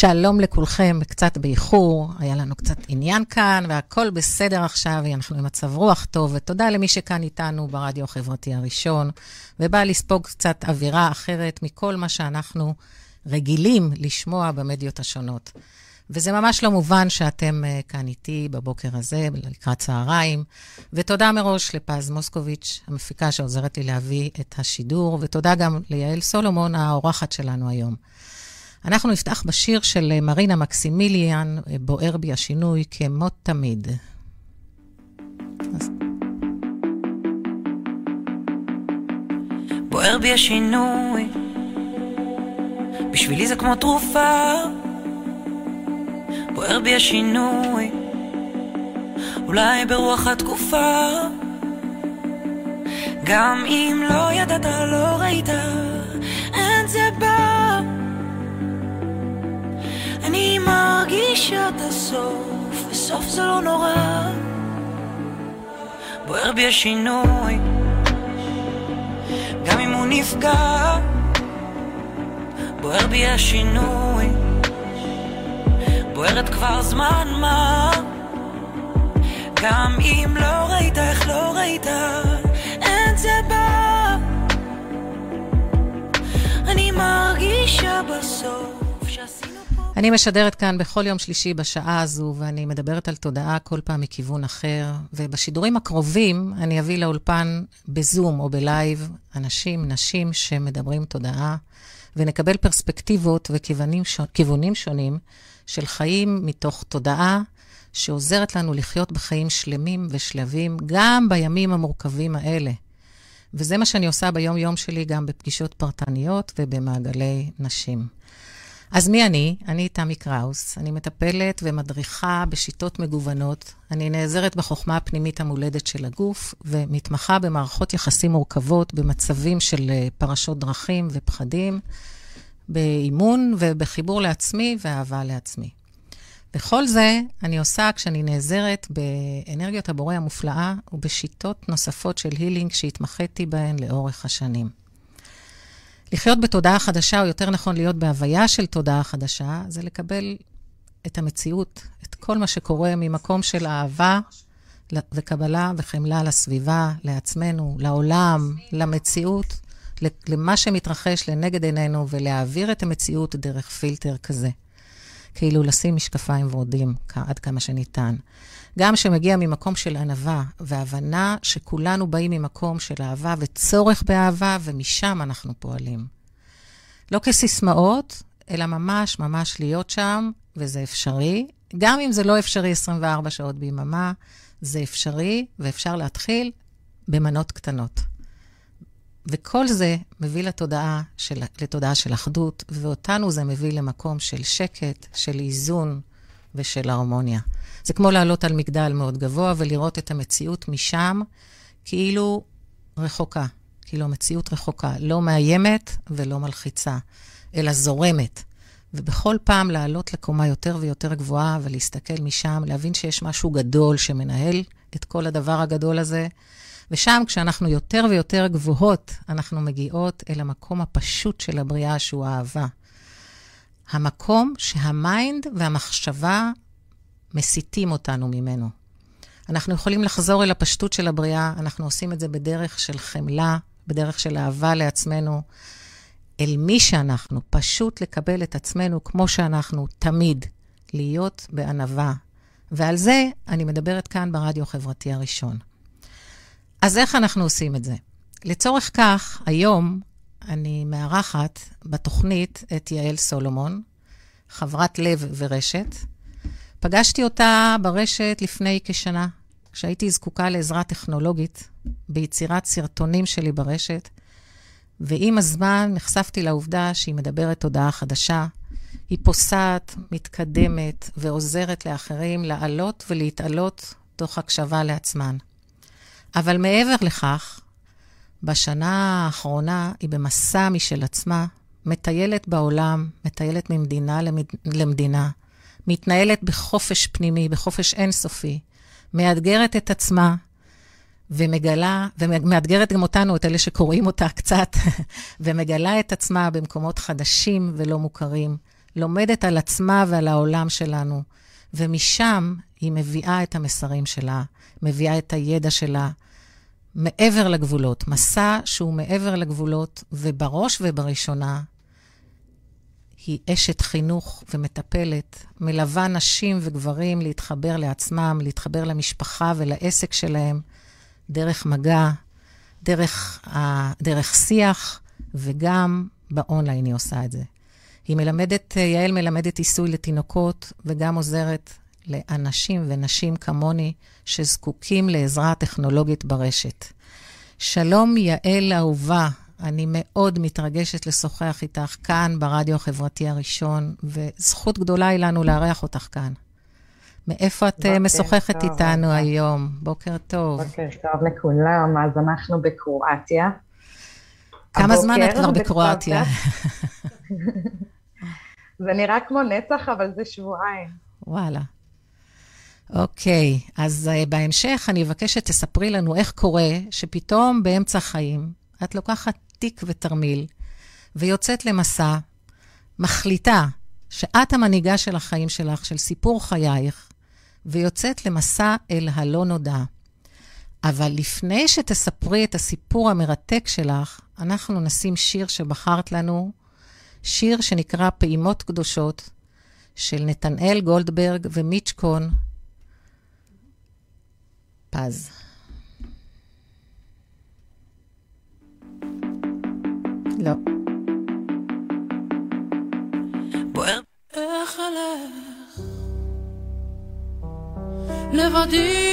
שלום לכולכם, קצת באיחור, היה לנו קצת עניין כאן, והכל בסדר עכשיו, אנחנו עם מצב רוח טוב, ותודה למי שכאן איתנו ברדיו החברתי הראשון, ובא לספוג קצת אווירה אחרת מכל מה שאנחנו רגילים לשמוע במדיות השונות. וזה ממש לא מובן שאתם uh, כאן איתי בבוקר הזה, לקראת צהריים. ותודה מראש לפז מוסקוביץ', המפיקה שעוזרת לי להביא את השידור, ותודה גם ליעל סולומון, האורחת שלנו היום. אנחנו נפתח בשיר של אה, מרינה מקסימיליאן, אה, בוער בי השינוי, כמו תמיד. בוער בי השינוי, בשבילי זה כמו תרופה. בוער בי השינוי, אולי ברוח התקופה. גם אם לא ידעת, לא ראית, אין זה בא. את הסוף, וסוף זה לא נורא. בוער בי השינוי, גם אם הוא נפגע, בוער בי השינוי, בוערת כבר זמן מה. גם אם לא ראית, איך לא ראית, אין זה בא. אני מרגישה בסוף. אני משדרת כאן בכל יום שלישי בשעה הזו, ואני מדברת על תודעה כל פעם מכיוון אחר. ובשידורים הקרובים אני אביא לאולפן בזום או בלייב אנשים, נשים שמדברים תודעה, ונקבל פרספקטיבות וכיוונים שונים של חיים מתוך תודעה שעוזרת לנו לחיות בחיים שלמים ושלבים, גם בימים המורכבים האלה. וזה מה שאני עושה ביום-יום שלי גם בפגישות פרטניות ובמעגלי נשים. אז מי אני? אני תמי קראוס. אני מטפלת ומדריכה בשיטות מגוונות. אני נעזרת בחוכמה הפנימית המולדת של הגוף, ומתמחה במערכות יחסים מורכבות במצבים של אה, פרשות דרכים ופחדים, באימון ובחיבור לעצמי ואהבה לעצמי. וכל זה אני עושה כשאני נעזרת באנרגיות הבורא המופלאה ובשיטות נוספות של הילינג שהתמחיתי בהן לאורך השנים. לחיות בתודעה חדשה, או יותר נכון להיות בהוויה של תודעה חדשה, זה לקבל את המציאות, את כל מה שקורה ממקום של אהבה וקבלה וחמלה לסביבה, לעצמנו, לעולם, למציאות, למה שמתרחש לנגד עינינו, ולהעביר את המציאות דרך פילטר כזה. כאילו לשים משקפיים ורודים עד כמה שניתן. גם שמגיע ממקום של ענווה והבנה שכולנו באים ממקום של אהבה וצורך באהבה, ומשם אנחנו פועלים. לא כסיסמאות, אלא ממש ממש להיות שם, וזה אפשרי. גם אם זה לא אפשרי 24 שעות ביממה, זה אפשרי, ואפשר להתחיל במנות קטנות. וכל זה מביא לתודעה של, לתודעה של אחדות, ואותנו זה מביא למקום של שקט, של איזון ושל הרמוניה. זה כמו לעלות על מגדל מאוד גבוה ולראות את המציאות משם כאילו רחוקה, כאילו המציאות רחוקה, לא מאיימת ולא מלחיצה, אלא זורמת. ובכל פעם לעלות לקומה יותר ויותר גבוהה ולהסתכל משם, להבין שיש משהו גדול שמנהל את כל הדבר הגדול הזה. ושם, כשאנחנו יותר ויותר גבוהות, אנחנו מגיעות אל המקום הפשוט של הבריאה, שהוא אהבה. המקום שהמיינד והמחשבה מסיתים אותנו ממנו. אנחנו יכולים לחזור אל הפשטות של הבריאה, אנחנו עושים את זה בדרך של חמלה, בדרך של אהבה לעצמנו, אל מי שאנחנו, פשוט לקבל את עצמנו כמו שאנחנו, תמיד, להיות בענווה. ועל זה אני מדברת כאן ברדיו החברתי הראשון. אז איך אנחנו עושים את זה? לצורך כך, היום אני מארחת בתוכנית את יעל סולומון, חברת לב ורשת. פגשתי אותה ברשת לפני כשנה, כשהייתי זקוקה לעזרה טכנולוגית ביצירת סרטונים שלי ברשת, ועם הזמן נחשפתי לעובדה שהיא מדברת תודעה חדשה. היא פוסעת, מתקדמת ועוזרת לאחרים לעלות ולהתעלות תוך הקשבה לעצמן. אבל מעבר לכך, בשנה האחרונה היא במסע משל עצמה, מטיילת בעולם, מטיילת ממדינה למדינה, מתנהלת בחופש פנימי, בחופש אינסופי, מאתגרת את עצמה ומגלה, ומאתגרת גם אותנו, את אלה שקוראים אותה קצת, ומגלה את עצמה במקומות חדשים ולא מוכרים, לומדת על עצמה ועל העולם שלנו, ומשם היא מביאה את המסרים שלה, מביאה את הידע שלה מעבר לגבולות. מסע שהוא מעבר לגבולות, ובראש ובראשונה, היא אשת חינוך ומטפלת, מלווה נשים וגברים להתחבר לעצמם, להתחבר למשפחה ולעסק שלהם, דרך מגע, דרך, דרך שיח, וגם באונליין היא עושה את זה. היא מלמדת, יעל מלמדת עיסוי לתינוקות, וגם עוזרת לאנשים ונשים כמוני שזקוקים לעזרה טכנולוגית ברשת. שלום, יעל אהובה. אני מאוד מתרגשת לשוחח איתך כאן ברדיו החברתי הראשון, וזכות גדולה היא לנו לארח אותך כאן. מאיפה את אה, משוחחת טוב, איתנו בוקר. היום? בוקר טוב. בוקר טוב לכולם, אז אנחנו בקרואטיה. כמה זמן את כבר בקרואטיה? זה נראה כמו נצח, אבל זה שבועיים. וואלה. אוקיי, אז uh, בהמשך אני אבקש שתספרי לנו איך קורה שפתאום באמצע החיים את לוקחת תיק ותרמיל ויוצאת למסע, מחליטה שאת המנהיגה של החיים שלך, של סיפור חייך, ויוצאת למסע אל הלא נודע. אבל לפני שתספרי את הסיפור המרתק שלך, אנחנו נשים שיר שבחרת לנו, שיר שנקרא פעימות קדושות, של נתנאל גולדברג ומיצ'קון פז. לא. בוער. איך אלך לבדי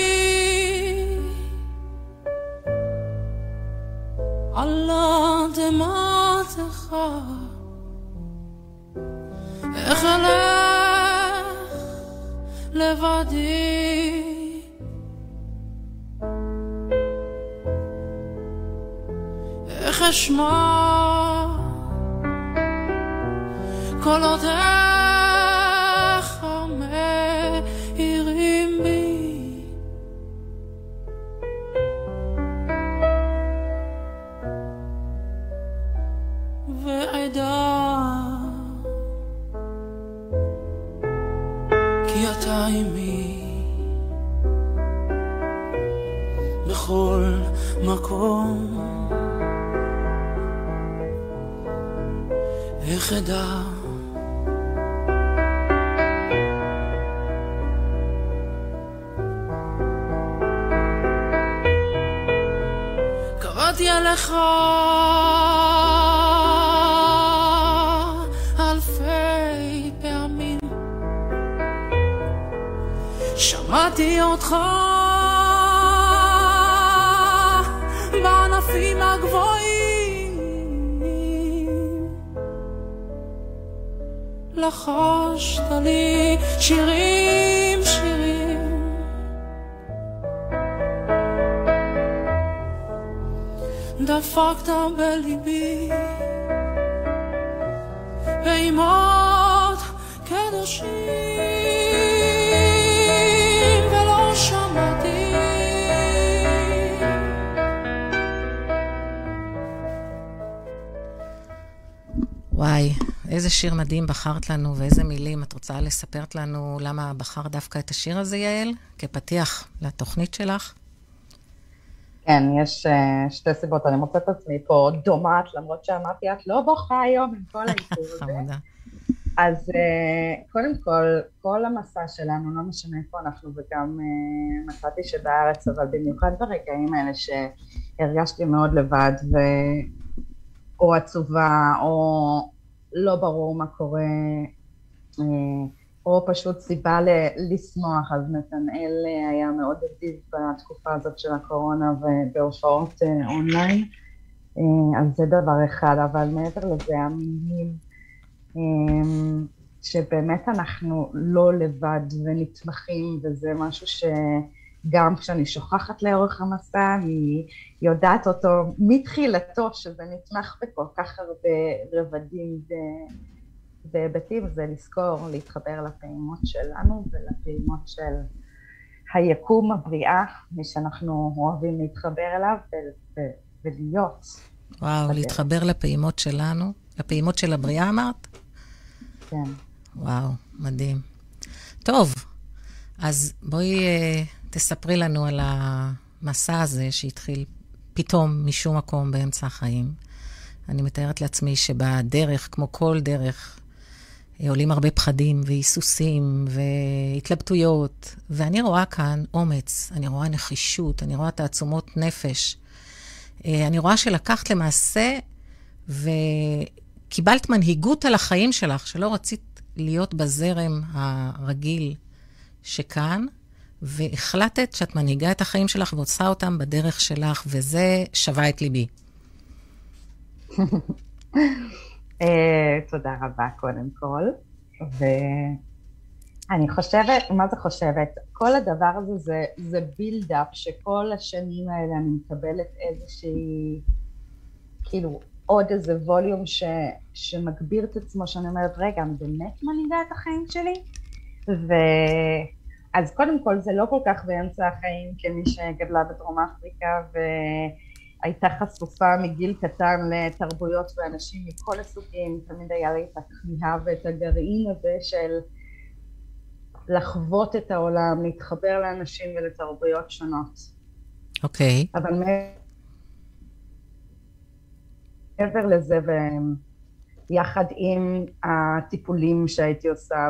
על אדמתך איך אלך לבדי אשמע קולותיך מאירים בי. ואדע כי אתה עימי. בכל מקום איך קראתי עליך אלפי פעמים. שמעתי אותך בענפים הגבוהים לחשת לי שירים, שירים. דפקת בליבי פעימות קדושים ולא שמעתי וואי, איזה שיר מדהים בחרת לנו ואיזה מילים. את רוצה לספר לנו למה בחרת דווקא את השיר הזה, יעל, כפתיח לתוכנית שלך? כן, יש uh, שתי סיבות. אני מוצאת את עצמי פה דומעת, למרות שאמרתי, את לא בוכה היום עם כל האיפור הזה. חמודה. אז uh, קודם כל, כל המסע שלנו, לא משנה איפה אנחנו, וגם uh, מצאתי שבארץ, אבל במיוחד ברגעים האלה שהרגשתי מאוד לבד, ו... או עצובה, או לא ברור מה קורה, אה, או פשוט סיבה לשמוח, אז נתנאל אה, היה מאוד אדיב בתקופה הזאת של הקורונה ובהופעות אה, אונליין, אז זה דבר אחד, אבל מעבר לזה המילים שבאמת אנחנו לא לבד ונתמכים וזה משהו שגם כשאני שוכחת לאורך המסע אני יודעת אותו מתחילתו שזה נתמך בכל כך הרבה רבדים והיבטים זה לזכור להתחבר לפעימות שלנו ולפעימות של היקום הבריאה מי שאנחנו אוהבים להתחבר אליו ולהיות. וואו, בדרך. להתחבר לפעימות שלנו, לפעימות של הבריאה אמרת? כן. וואו, מדהים. טוב, אז בואי uh, תספרי לנו על המסע הזה שהתחיל פתאום משום מקום באמצע החיים. אני מתארת לעצמי שבדרך, כמו כל דרך, אה, עולים הרבה פחדים והיסוסים והתלבטויות, ואני רואה כאן אומץ, אני רואה נחישות, אני רואה תעצומות נפש. אה, אני רואה שלקחת למעשה וקיבלת מנהיגות על החיים שלך, שלא רצית להיות בזרם הרגיל שכאן, והחלטת שאת מנהיגה את החיים שלך ועושה אותם בדרך שלך, וזה שווה את ליבי. אה, תודה רבה קודם כל. ואני חושבת, מה זה חושבת? כל הדבר הזה זה, זה בילדאפ שכל השנים האלה אני מקבלת איזושהי, כאילו עוד איזה ווליום ש, שמגביר את עצמו, שאני אומרת, רגע, אני באמת מנהיגה את החיים שלי? ו... אז קודם כל זה לא כל כך באמצע החיים כמי שגדלה בדרום אפריקה והייתה חשופה מגיל קטן לתרבויות ואנשים מכל הסוגים, תמיד היה לי את הכמיהה ואת הגרעין הזה של לחוות את העולם, להתחבר לאנשים ולתרבויות שונות. אוקיי. Okay. אבל מעבר לזה, יחד עם הטיפולים שהייתי עושה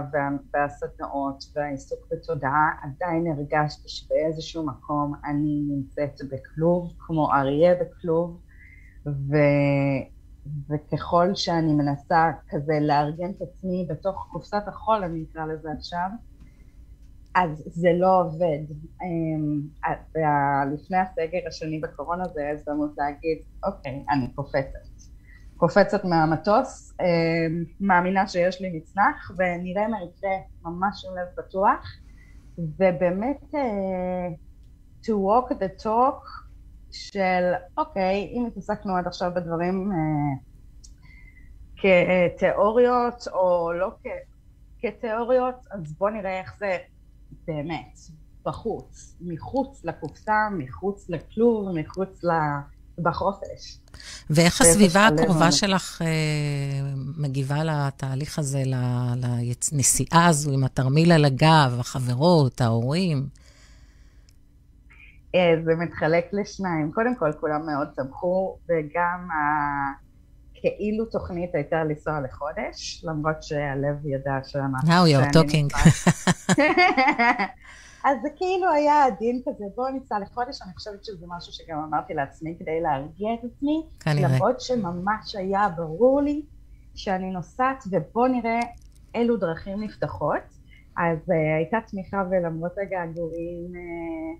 והסדנאות והעיסוק בתודעה, עדיין הרגשתי שבאיזשהו מקום אני נמצאת בכלוב, כמו אריה בכלוב, ו... וככל שאני מנסה כזה לארגן את עצמי בתוך קופסת החול, אני אקרא לזה עכשיו, אז זה לא עובד. אמ, לפני הסגר השני בקורונה זה הזדמנות להגיד, אוקיי, אני קופצת. קופצת מהמטוס, אה, מאמינה שיש לי מצנח ונראה מה יקרה ממש עם לב פתוח ובאמת אה, to walk the talk של אוקיי אם התעסקנו עד עכשיו בדברים אה, כתיאוריות או לא כתיאוריות אז בוא נראה איך זה באמת בחוץ, מחוץ לקופסה, מחוץ לכלוב, מחוץ ל... בחופש. ואיך הסביבה הקרובה שלך אה, מגיבה לתהליך הזה, לנסיעה הזו עם התרמיל על הגב, החברות, ההורים? אה, זה מתחלק לשניים. קודם כל, כולם מאוד תמכו, וגם כאילו תוכנית הייתה לנסוע לחודש, למרות שהלב ידע שאני... Now you're talking. אז זה כאילו היה עדין כזה, בואו ניסע לחודש, אני חושבת שזה משהו שגם אמרתי לעצמי כדי להרגיע את עצמי. כנראה. למרות שממש היה ברור לי שאני נוסעת ובואו נראה אילו דרכים נפתחות. אז uh, הייתה תמיכה ולמרות הגעגועים uh,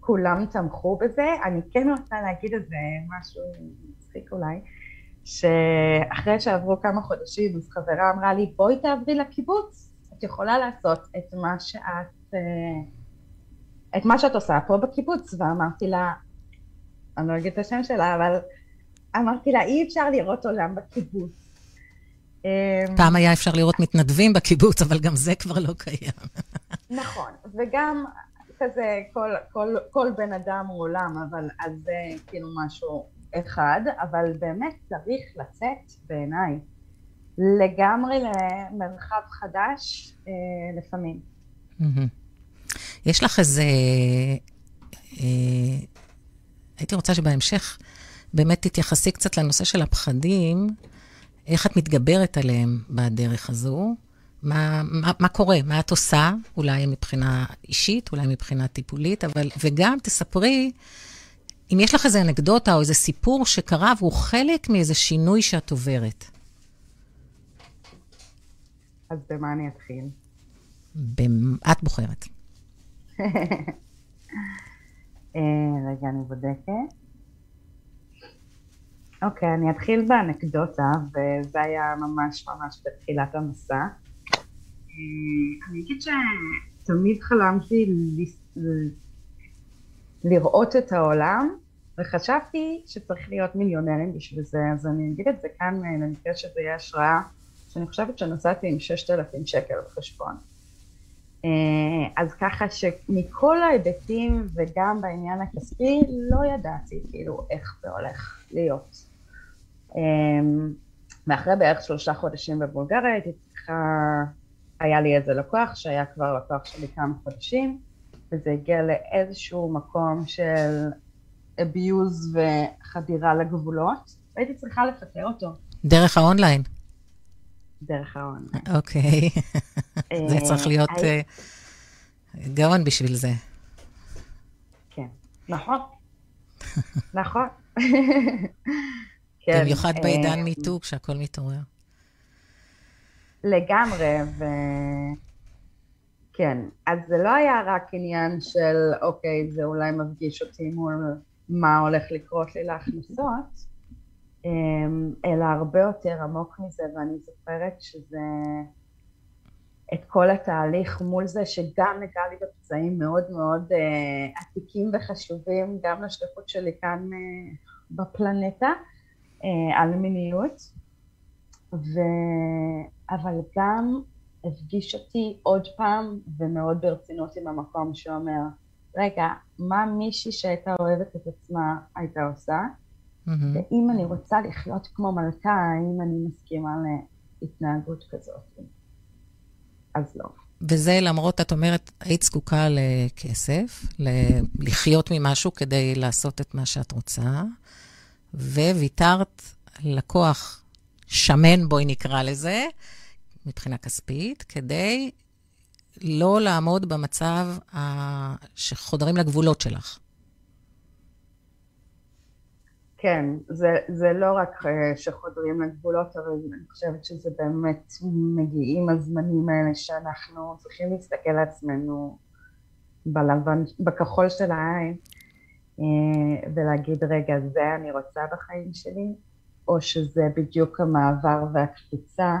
כולם תמכו בזה. אני כן רוצה להגיד איזה משהו מצחיק אולי, שאחרי שעברו כמה חודשים אז חברה אמרה לי בואי תעברי לקיבוץ, את יכולה לעשות את מה שאת את מה שאת עושה פה בקיבוץ, ואמרתי לה, אני לא אגיד את השם שלה, אבל אמרתי לה, אי אפשר לראות עולם בקיבוץ. אמ, פעם היה אפשר לראות מתנדבים בקיבוץ, אבל גם זה כבר לא קיים. נכון, וגם כזה, כל, כל, כל בן אדם הוא עולם, אבל אז זה כאילו משהו אחד, אבל באמת צריך לצאת בעיניי לגמרי למרחב חדש אה, לפעמים. יש לך איזה... אה, הייתי רוצה שבהמשך באמת תתייחסי קצת לנושא של הפחדים, איך את מתגברת עליהם בדרך הזו, מה, מה, מה קורה, מה את עושה, אולי מבחינה אישית, אולי מבחינה טיפולית, אבל, וגם תספרי אם יש לך איזה אנקדוטה או איזה סיפור שקרה והוא חלק מאיזה שינוי שאת עוברת. אז במה אני אתחיל? את בוחרת. אה, רגע, אני בודקת. אוקיי, אני אתחיל באנקדוטה, וזה היה ממש ממש בתחילת המסע. אה, אני אגיד שתמיד חלמתי לראות את העולם, וחשבתי שצריך להיות מיליונרים בשביל זה, אז אני אגיד את זה כאן למקרה שזה יהיה השראה, שאני חושבת שנסעתי עם 6,000 שקל בחשבון. אה, אז ככה שמכל ההיבטים וגם בעניין הכספי לא ידעתי כאילו איך זה הולך להיות. אה, ואחרי בערך שלושה חודשים בבולגריה הייתי צריכה, היה לי איזה לקוח שהיה כבר לקוח שלי כמה חודשים, וזה הגיע לאיזשהו מקום של abuse וחדירה לגבולות, והייתי צריכה לפטר אותו. דרך האונליין. דרך האונליין. אוקיי. זה צריך להיות אה, גאון בשביל זה. כן, נכון. נכון. כן, במיוחד בעידן מיתוג, שהכל מתעורר. לגמרי, ו... כן, אז זה לא היה רק עניין של, אוקיי, זה אולי מפגיש אותי מול מה הולך לקרות לי להכנסות, אלא הרבה יותר עמוק מזה, ואני זוכרת שזה את כל התהליך מול זה שגם נגע לי בפצעים מאוד מאוד uh, עתיקים וחשובים, גם לשליחות שלי כאן uh, בפלנטה, uh, על מיניות, ו... אבל גם הפגיש אותי עוד פעם ומאוד ברצינות עם המקום שאומר, רגע, מה מישהי שהייתה אוהבת את עצמה הייתה עושה? Mm-hmm. ואם אני רוצה לחיות כמו מלכה, האם אני מסכימה להתנהגות כזאת? אז לא. וזה למרות, את אומרת, היית זקוקה לכסף, לחיות ממשהו כדי לעשות את מה שאת רוצה, וויתרת לקוח שמן, בואי נקרא לזה, מבחינה כספית, כדי לא לעמוד במצב שחודרים לגבולות שלך. כן, זה, זה לא רק אה, שחודרים לגבולות, אבל אני חושבת שזה באמת מגיעים הזמנים האלה שאנחנו צריכים להסתכל על עצמנו בלבן, בכחול של העין אה, ולהגיד, רגע, זה אני רוצה בחיים שלי, או שזה בדיוק המעבר והקפיצה,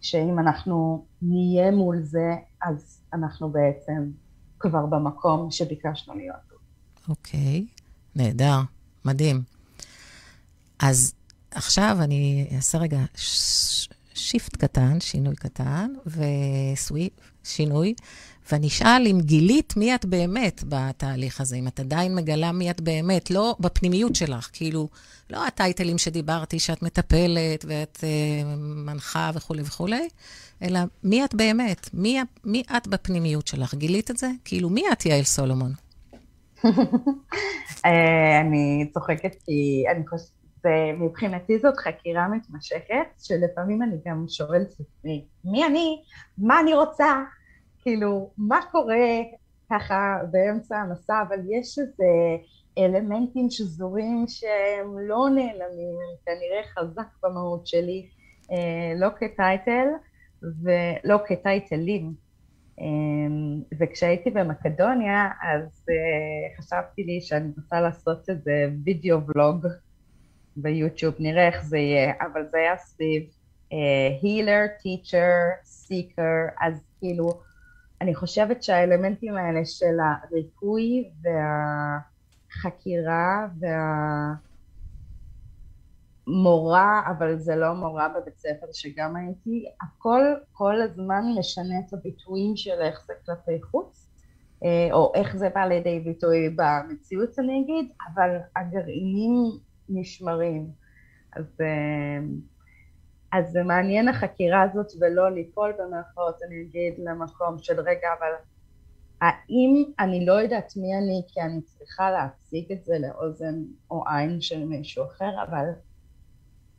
שאם אנחנו נהיה מול זה, אז אנחנו בעצם כבר במקום שביקשנו להיות. אוקיי, okay. נהדר, מדהים. אז עכשיו אני אעשה רגע שיפט קטן, שינוי קטן, וסוויפ, שינוי, ואני אשאל אם גילית מי את באמת בתהליך הזה, אם את עדיין מגלה מי את באמת, לא בפנימיות שלך, כאילו, לא הטייטלים שדיברתי, שאת מטפלת ואת uh, מנחה וכולי וכולי, אלא מי את באמת, מי, מי את בפנימיות שלך, גילית את זה? כאילו, מי את יעל סולומון? אה, אני צוחקת כי אני חושבת... ומבחינתי זאת חקירה מתמשכת, שלפעמים אני גם שואלת את עצמי, מי אני? מה אני רוצה? כאילו, מה קורה ככה באמצע המסע, אבל יש איזה אלמנטים שזורים שהם לא נעלמים, הם כנראה חזק במהות שלי, אה, לא כטייטל ולא כטייטלים. אה, וכשהייתי במקדוניה, אז אה, חשבתי לי שאני רוצה לעשות איזה וידאו ולוג ביוטיוב, נראה איך זה יהיה, אבל זה היה סביב הילר, טיצ'ר, סיקר, אז כאילו, אני חושבת שהאלמנטים האלה של הריפוי והחקירה והמורה, אבל זה לא מורה בבית ספר שגם הייתי, הכל כל הזמן משנה את הביטויים של איך זה כלפי חוץ. אה, או איך זה בא לידי ביטוי במציאות אני אגיד, אבל הגרעינים נשמרים. אז, אה, אז זה מעניין החקירה הזאת ולא ליפול במרכאות, אני אגיד, למקום של רגע, אבל האם אני לא יודעת מי אני כי אני צריכה להציג את זה לאוזן או עין של מישהו אחר, אבל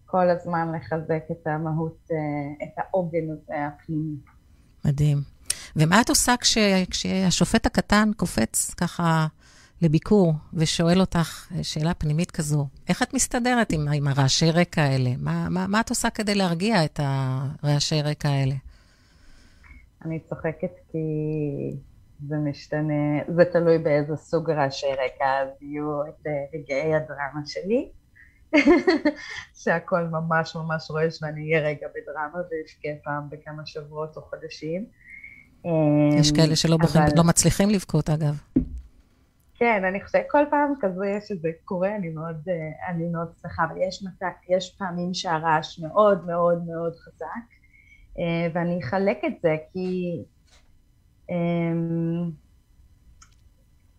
כל הזמן לחזק את המהות, אה, את העוגן הזה הפנימי. מדהים. ומה את עושה כש, כשהשופט הקטן קופץ ככה לביקור ושואל אותך אה, שאלה פנימית כזו, איך את מסתדרת עם, עם הרעשי רקע האלה? מה, מה, מה את עושה כדי להרגיע את הרעשי רקע האלה? אני צוחקת כי זה משתנה, זה תלוי באיזה סוג רעשי רקע, אז יהיו את אה, רגעי הדרמה שלי, שהכל ממש ממש רועש ואני אהיה רגע בדרמה וישקע פעם בכמה שבועות או חודשים. יש כאלה שלא אבל... בוחרים, לא מצליחים לבכות אגב. כן, אני חושבת, כל פעם כזה שזה קורה, אני מאוד, אה, אני מאוד שמחה, אבל יש, מת... יש פעמים שהרעש מאוד מאוד מאוד חזק, אה, ואני אחלק את זה כי אמ,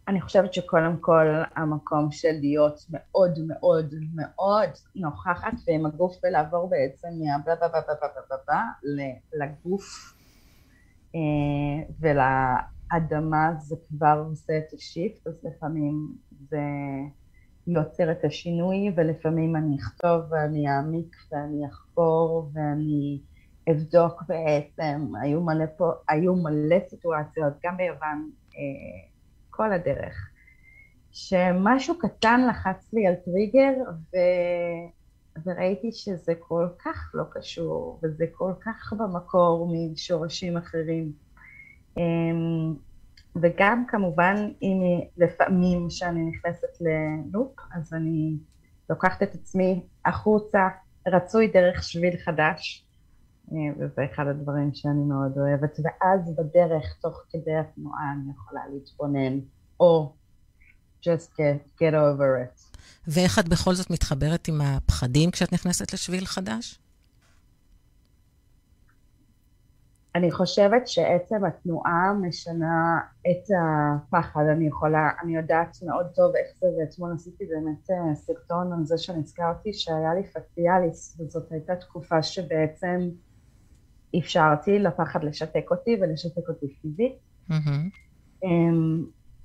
אני חושבת שקודם כל המקום של להיות מאוד מאוד מאוד נוכחת ועם הגוף ולעבור בעצם מהבלה בלה בלה בלה בלה בלה לגוף ולאדמה זה כבר עושה את השיפט אז לפעמים זה יוצר את השינוי ולפעמים אני אכתוב ואני אעמיק ואני אחקור ואני אבדוק בעצם, היו מלא, פה, היו מלא סיטואציות גם ביוון אה, כל הדרך שמשהו קטן לחץ לי על טריגר ו... וראיתי שזה כל כך לא קשור וזה כל כך במקור משורשים אחרים וגם כמובן אם לפעמים שאני נכנסת ללופ אז אני לוקחת את עצמי החוצה רצוי דרך שביל חדש אה, וזה אחד הדברים שאני מאוד אוהבת ואז בדרך תוך כדי התנועה אני יכולה להתבונן או just get, get over it. ואיך את בכל זאת מתחברת עם הפחדים כשאת נכנסת לשביל חדש? אני חושבת שעצם התנועה משנה את הפחד, אני יכולה, אני יודעת מאוד טוב איך זה, ואתמול עשיתי באמת אה, סרטון על זה שנזכרתי שהיה לי פציאליס, וזאת הייתה תקופה שבעצם אפשרתי לפחד לשתק אותי ולשתק אותי פיזית. Mm-hmm.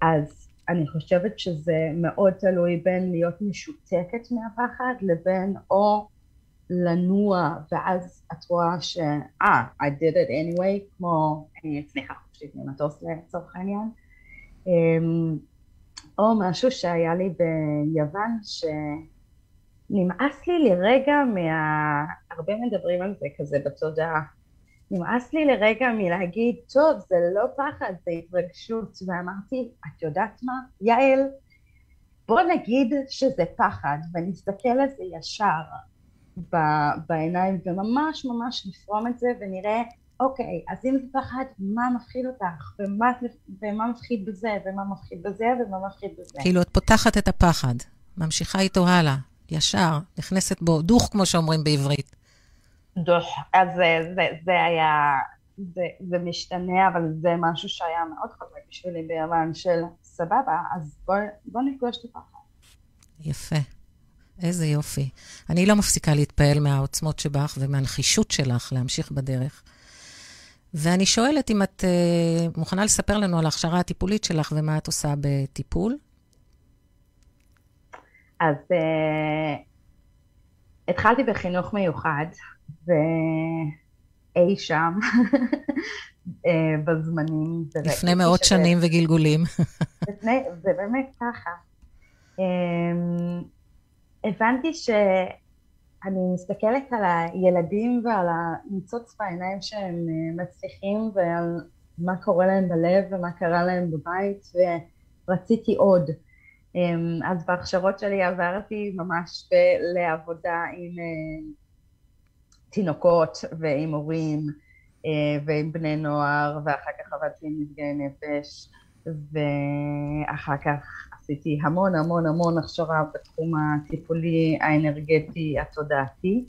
אז אני חושבת שזה מאוד תלוי בין להיות משותקת מהפחד לבין או לנוע ואז את רואה ש... אה, I did it anyway, כמו אני אצליחה חופשית ממטוס לצורך העניין. אמ, או משהו שהיה לי ביוון שנמאס לי לרגע מה... הרבה מדברים על זה כזה בתודעה. נמאס לי לרגע מלהגיד, טוב, זה לא פחד, זה התרגשות, ואמרתי, את יודעת מה, יעל, בוא נגיד שזה פחד, ונסתכל על זה ישר. בעיניים וממש ממש לפרום את זה ונראה אוקיי אז אם זה פחד מה מפחיד אותך? ומה, ומה מפחיד בזה? ומה מפחיד בזה? ומה מפחיד בזה? כאילו את פותחת את הפחד ממשיכה איתו הלאה ישר נכנסת בו דוך כמו שאומרים בעברית. דוך אז זה, זה, זה היה זה, זה משתנה אבל זה משהו שהיה מאוד חזק בשבילי ביוון של סבבה אז בוא, בוא נפגוש את הפחד. יפה איזה יופי. אני לא מפסיקה להתפעל מהעוצמות שבך ומהנחישות שלך להמשיך בדרך. ואני שואלת אם את uh, מוכנה לספר לנו על ההכשרה הטיפולית שלך ומה את עושה בטיפול? אז uh, התחלתי בחינוך מיוחד, ואי שם, uh, בזמנים. לפני מאות שזה... שנים וגלגולים. לפני, זה באמת ככה. Um, הבנתי שאני מסתכלת על הילדים ועל הניצוץ בעיניים שהם אה, מצליחים ועל מה קורה להם בלב ומה קרה להם בבית ורציתי עוד. אמ, אז בהכשרות שלי עברתי ממש לעבודה עם אה, תינוקות ועם הורים אה, ועם בני נוער ואחר כך עבדתי עם נפגעי נפש ואחר כך עשיתי המון המון המון הכשרה בתחום הטיפולי האנרגטי התודעתי.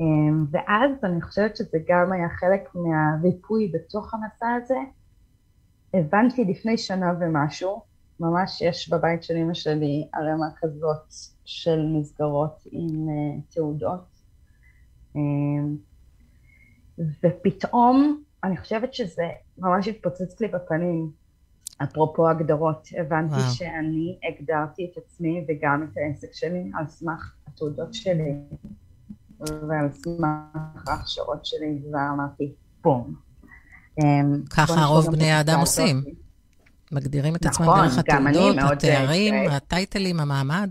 אמ, ואז אני חושבת שזה גם היה חלק מהריפוי בתוך המסע הזה. הבנתי לפני שנה ומשהו ממש יש בבית של אמא שלי ערימה כזאת של מסגרות עם uh, תעודות. um, ופתאום אני חושבת שזה ממש התפוצץ לי בפנים אפרופו הגדרות, הבנתי וואו. שאני הגדרתי את עצמי וגם את העסק שלי על סמך התעודות שלי ועל סמך ההכשרות שלי, ואמרתי, בום. אמ, ככה רוב בני האדם עושים. מגדירים את עצמם נכון, דרך התעודות, התארים, הטייטלים, המעמד.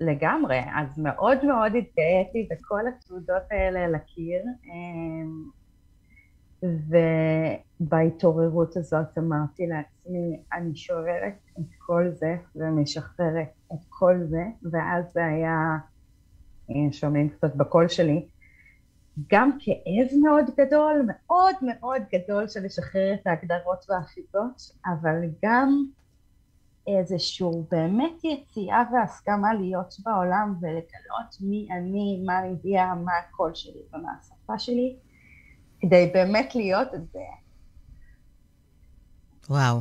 לגמרי, אז מאוד מאוד התגאיתי בכל התעודות האלה לקיר. ובהתעוררות הזאת אמרתי לעצמי, אני שוררת את כל זה ומשחררת את כל זה, ואז זה היה, אה, שומעים קצת בקול שלי, גם כאב מאוד גדול, מאוד מאוד גדול של לשחרר את ההגדרות והחיטות, אבל גם איזשהו באמת יציאה והסכמה להיות בעולם ולגלות מי אני, מה הגיע, מה הקול שלי ומה השפה שלי, כדי באמת להיות את זה. וואו.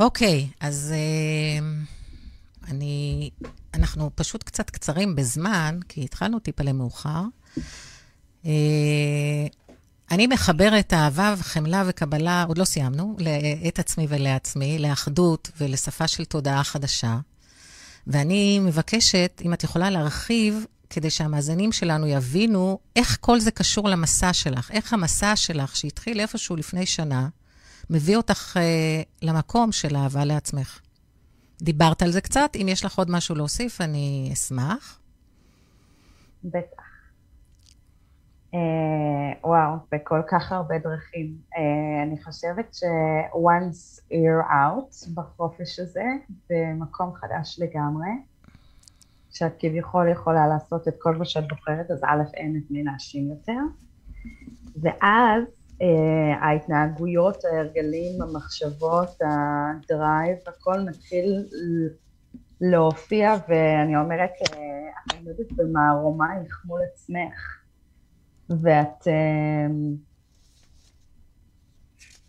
אוקיי, אז אה, אני, אנחנו פשוט קצת קצרים בזמן, כי התחלנו טיפה למאוחר. אה, אני מחברת אהבה וחמלה וקבלה, עוד לא סיימנו, את עצמי ולעצמי, לאחדות ולשפה של תודעה חדשה. ואני מבקשת, אם את יכולה להרחיב, כדי שהמאזינים שלנו יבינו איך כל זה קשור למסע שלך, איך המסע שלך, שהתחיל איפשהו לפני שנה, מביא אותך אה, למקום של אהבה לעצמך. דיברת על זה קצת, אם יש לך עוד משהו להוסיף, אני אשמח. בטח. אה, וואו, בכל כך הרבה דרכים. אה, אני חושבת ש-once you're out בחופש הזה, במקום חדש לגמרי, שאת כביכול יכולה לעשות את כל מה שאת בוחרת, אז א', אין את מי להאשים יותר, ואז אה, ההתנהגויות, ההרגלים, המחשבות, הדרייב, הכל מתחיל להופיע, ואני אומרת, אה, את עומדת במערומייך מול עצמך. ואת אה,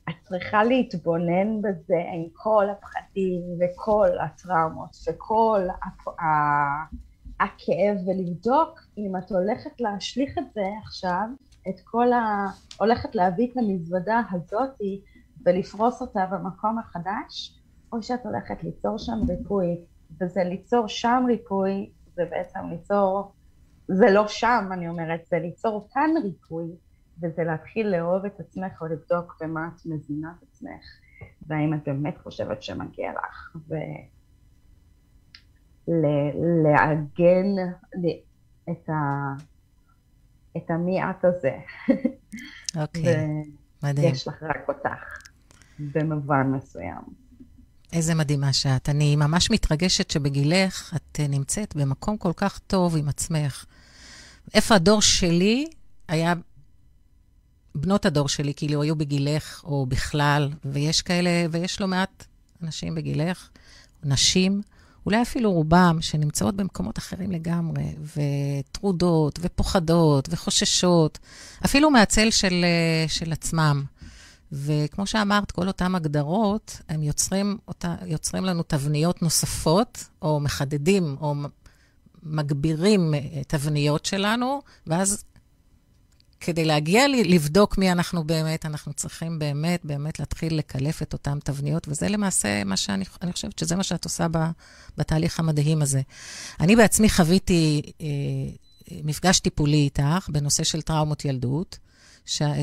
את צריכה להתבונן בזה עם כל הפחדים וכל הטראומות וכל הכאב ולבדוק אם את הולכת להשליך את זה עכשיו, את כל ה... הולכת להביא את המזוודה הזאתי ולפרוס אותה במקום החדש, או שאת הולכת ליצור שם ריפוי, וזה ליצור שם ריפוי, זה בעצם ליצור זה לא שם, אני אומרת, זה ליצור כאן ריפוי, וזה להתחיל לאהוב את עצמך או לבדוק במה את מזינה את עצמך, והאם את באמת חושבת שמגיע לך, ולעגן את, ה... את המי את הזה. אוקיי, okay, מדהים. ויש לך רק אותך, במובן מסוים. איזה מדהימה שאת. אני ממש מתרגשת שבגילך את נמצאת במקום כל כך טוב עם עצמך. איפה הדור שלי היה, בנות הדור שלי, כאילו, היו בגילך או בכלל, ויש כאלה, ויש לא מעט אנשים בגילך, נשים, אולי אפילו רובם, שנמצאות במקומות אחרים לגמרי, וטרודות, ופוחדות, וחוששות, אפילו מהצל של, של עצמם. וכמו שאמרת, כל אותן הגדרות, הם יוצרים, אותה, יוצרים לנו תבניות נוספות, או מחדדים, או מגבירים תבניות שלנו, ואז כדי להגיע לבדוק מי אנחנו באמת, אנחנו צריכים באמת, באמת להתחיל לקלף את אותן תבניות, וזה למעשה מה שאני אני חושבת שזה מה שאת עושה ב, בתהליך המדהים הזה. אני בעצמי חוויתי אה, מפגש טיפולי איתך בנושא של טראומות ילדות.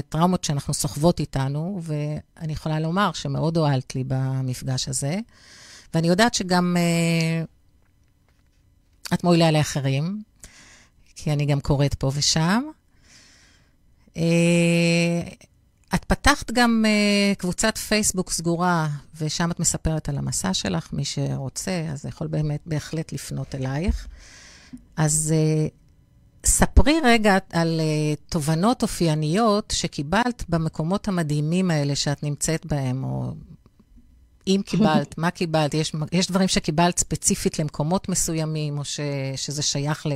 טראומות שאנחנו סוחבות איתנו, ואני יכולה לומר שמאוד הועלת לי במפגש הזה. ואני יודעת שגם אה, את מועילה לאחרים, כי אני גם קוראת פה ושם. אה, את פתחת גם uh, קבוצת פייסבוק סגורה, ושם את מספרת על המסע שלך. מי שרוצה, אז יכול באמת בהחלט לפנות אלייך. אז uh, ספרי רגע על uh, תובנות אופייניות שקיבלת במקומות המדהימים האלה שאת נמצאת בהם, או אם קיבלת, מה קיבלת? יש, יש דברים שקיבלת ספציפית למקומות מסוימים, או ש, שזה שייך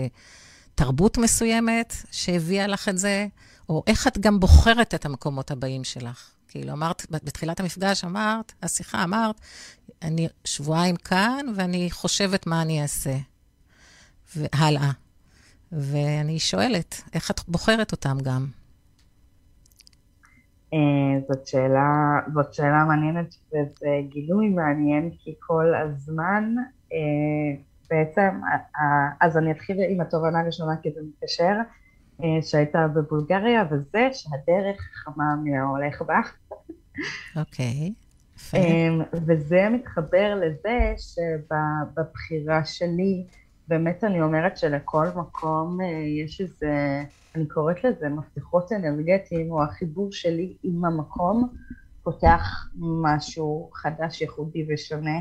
לתרבות מסוימת שהביאה לך את זה, או איך את גם בוחרת את המקומות הבאים שלך? כאילו, אמרת, בתחילת המפגש אמרת, השיחה אמרת, אני שבועיים כאן ואני חושבת מה אני אעשה. והלאה. ואני שואלת, איך את בוחרת אותם גם? אה, זאת שאלה, זאת שאלה מעניינת וזה גילוי מעניין כי כל הזמן אה, בעצם, אז אני אתחיל עם התובנה הראשונה כי זה מתקשר, אה, שהייתה בבולגריה וזה שהדרך חמה מההולך בה. אוקיי. וזה מתחבר לזה שבבחירה שלי באמת אני אומרת שלכל מקום אה, יש איזה, אני קוראת לזה מפתחות אנרגטיים, או החיבור שלי עם המקום פותח משהו חדש, ייחודי ושונה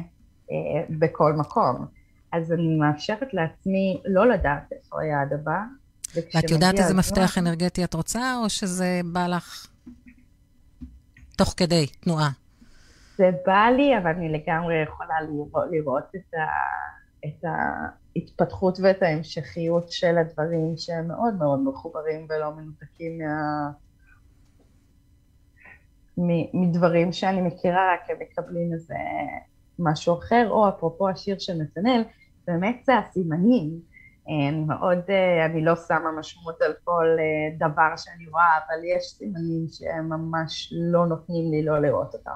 אה, בכל מקום. אז אני מאפשרת לעצמי לא לדעת איפה היעד הבא. ואת יודעת איזה מפתח אנרגטי את רוצה, או שזה בא לך תוך כדי תנועה? זה בא לי, אבל אני לגמרי יכולה לראות, לראות את, ה, את ההתפתחות ואת ההמשכיות של הדברים שהם מאוד מאוד מחוברים ולא מנותקים מה... מדברים שאני מכירה, רק הם מקבלים איזה משהו אחר, או אפרופו השיר של נתנאל, באמת זה הסימנים. אני מאוד, אה, אני לא שמה משמעות על כל אה, דבר שאני רואה, אבל יש סימנים שהם ממש לא נותנים לי לא לראות אותם.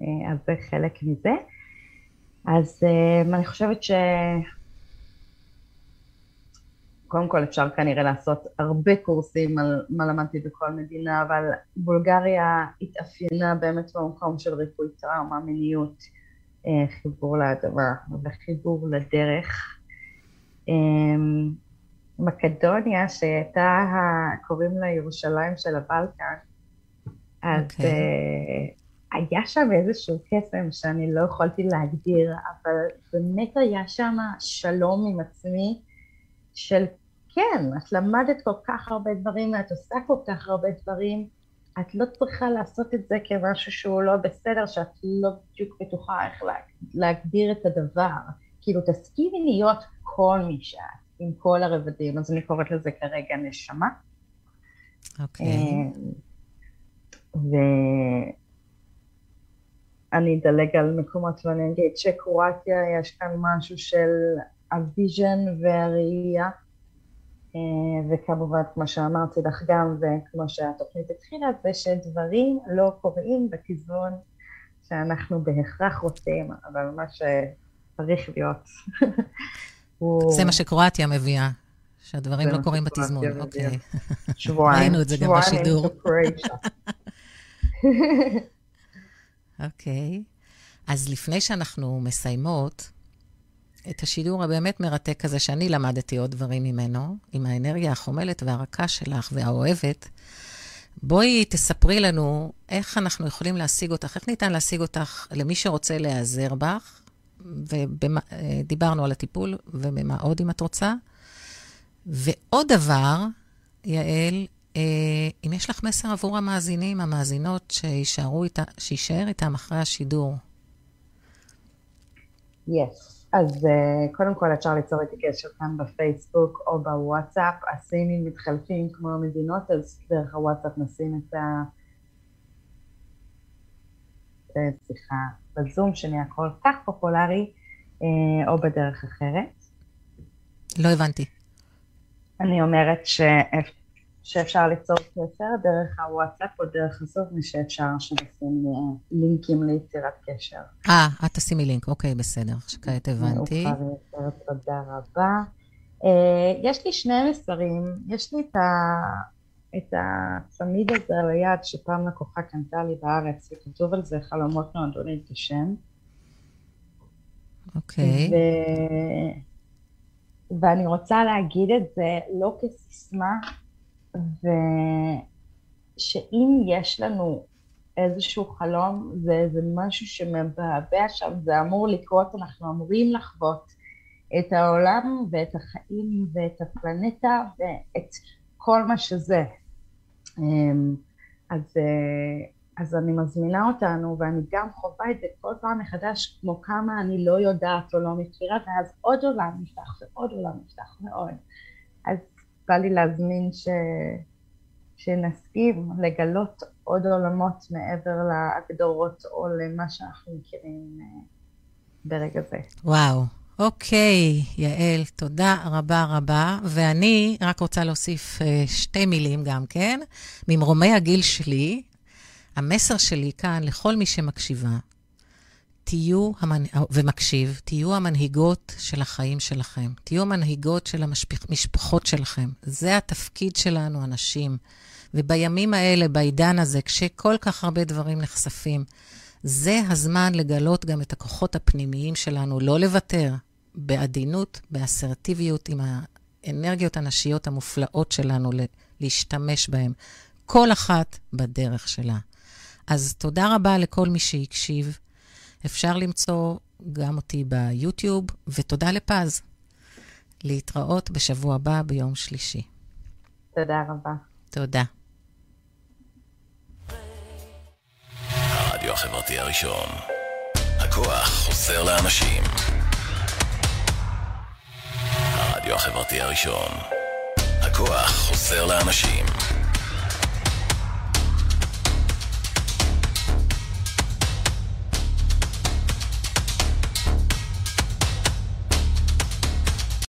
אה, אז זה חלק מזה. אז אני חושבת ש... קודם כל אפשר כנראה לעשות הרבה קורסים על מה למדתי בכל מדינה, אבל בולגריה התאפיינה באמת במקום של ריפוי טראומה, מיניות, חיבור לדבר וחיבור לדרך. אמ, מקדוניה, שהייתה, קוראים לה ירושלים של הבלקן, אז okay. אוקיי. uh, היה שם איזשהו קסם שאני לא יכולתי להגדיר, אבל באמת היה שם שלום עם עצמי של כן, את למדת כל כך הרבה דברים ואת עושה כל כך הרבה דברים, את לא צריכה לעשות את זה כמשהו שהוא לא בסדר, שאת לא בדיוק בטוחה איך להגדיר את הדבר. כאילו תסכימי להיות כל מי שאת, עם כל הרבדים, אז אני קוראת לזה כרגע נשמה. אוקיי. Okay. אה, ואני אדלג על מקומות ואני אגיד שקרואטיה יש כאן משהו של ה vision והראייה, וכמובן כמו שאמרתי לך גם וכמו שהתוכנית התחילה זה שדברים לא קורים בכיוון שאנחנו בהכרח רוצים, אבל מה ש... צריך להיות. זה מה שקרואטיה מביאה, שהדברים לא קורים בתזמון. אוקיי. שבועיים. ראינו את זה גם בשידור. אוקיי. אז לפני שאנחנו מסיימות, את השידור הבאמת מרתק הזה, שאני למדתי עוד דברים ממנו, עם האנרגיה החומלת והרכה שלך והאוהבת, בואי תספרי לנו איך אנחנו יכולים להשיג אותך, איך ניתן להשיג אותך למי שרוצה להיעזר בך, ודיברנו על הטיפול, ובמה עוד אם את רוצה. ועוד דבר, יעל, אה, אם יש לך מסר עבור המאזינים, המאזינות, שיישארו שיישאר איתם אחרי השידור. Yes. אז uh, קודם כל אפשר ליצור איתי קשר כאן בפייסבוק או בוואטסאפ. הסינים מתחלפים כמו המדינות, אז דרך הוואטסאפ נשים את ה... סליחה, בזום שנהיה כל כך פופולרי, אה, או בדרך אחרת. לא הבנתי. אני אומרת ש... שאפשר ליצור קשר דרך הוואטסאפ או דרך הזום, ושאפשר שנשים לינקים ליצירת קשר. אה, את תשימי לינק, אוקיי, בסדר, שכעת הבנתי. תודה רבה. אה, יש לי שני מסרים, יש לי את ה... את הצמיד הזה על היד שפעם לקוחה קנתה לי בארץ, וכתוב על זה חלומות נועדו להתגשם. אוקיי. Okay. ו... ואני רוצה להגיד את זה לא כסיסמה, ושאם יש לנו איזשהו חלום, זה, זה משהו שמבעבע שם, זה אמור לקרות, אנחנו אמורים לחוות את העולם ואת החיים ואת הפלנטה ואת כל מה שזה. אמ, אז, אה, אז אני מזמינה אותנו, ואני גם חווה את זה כל פעם מחדש, כמו כמה אני לא יודעת או לא מכירה, ואז עוד עולם נפתח ועוד עולם נפתח ועוד. אז בא לי להזמין ש... שנסכים לגלות עוד עולמות מעבר להגדרות או למה שאנחנו מכירים אה, ברגע זה. וואו. אוקיי, יעל, תודה רבה רבה. ואני רק רוצה להוסיף uh, שתי מילים גם כן. ממרומי הגיל שלי, המסר שלי כאן לכל מי שמקשיבה, תהיו, המנ... ומקשיב, תהיו המנהיגות של החיים שלכם. תהיו המנהיגות של המשפחות שלכם. זה התפקיד שלנו, אנשים. ובימים האלה, בעידן הזה, כשכל כך הרבה דברים נחשפים, זה הזמן לגלות גם את הכוחות הפנימיים שלנו, לא לוותר, בעדינות, באסרטיביות, עם האנרגיות הנשיות המופלאות שלנו, להשתמש בהן, כל אחת בדרך שלה. אז תודה רבה לכל מי שהקשיב. אפשר למצוא גם אותי ביוטיוב, ותודה לפז. להתראות בשבוע הבא ביום שלישי. תודה רבה. תודה. הרדיו החברתי הראשון. הכוח חוזר לאנשים. הרדיו החברתי הראשון. הכוח חוזר לאנשים.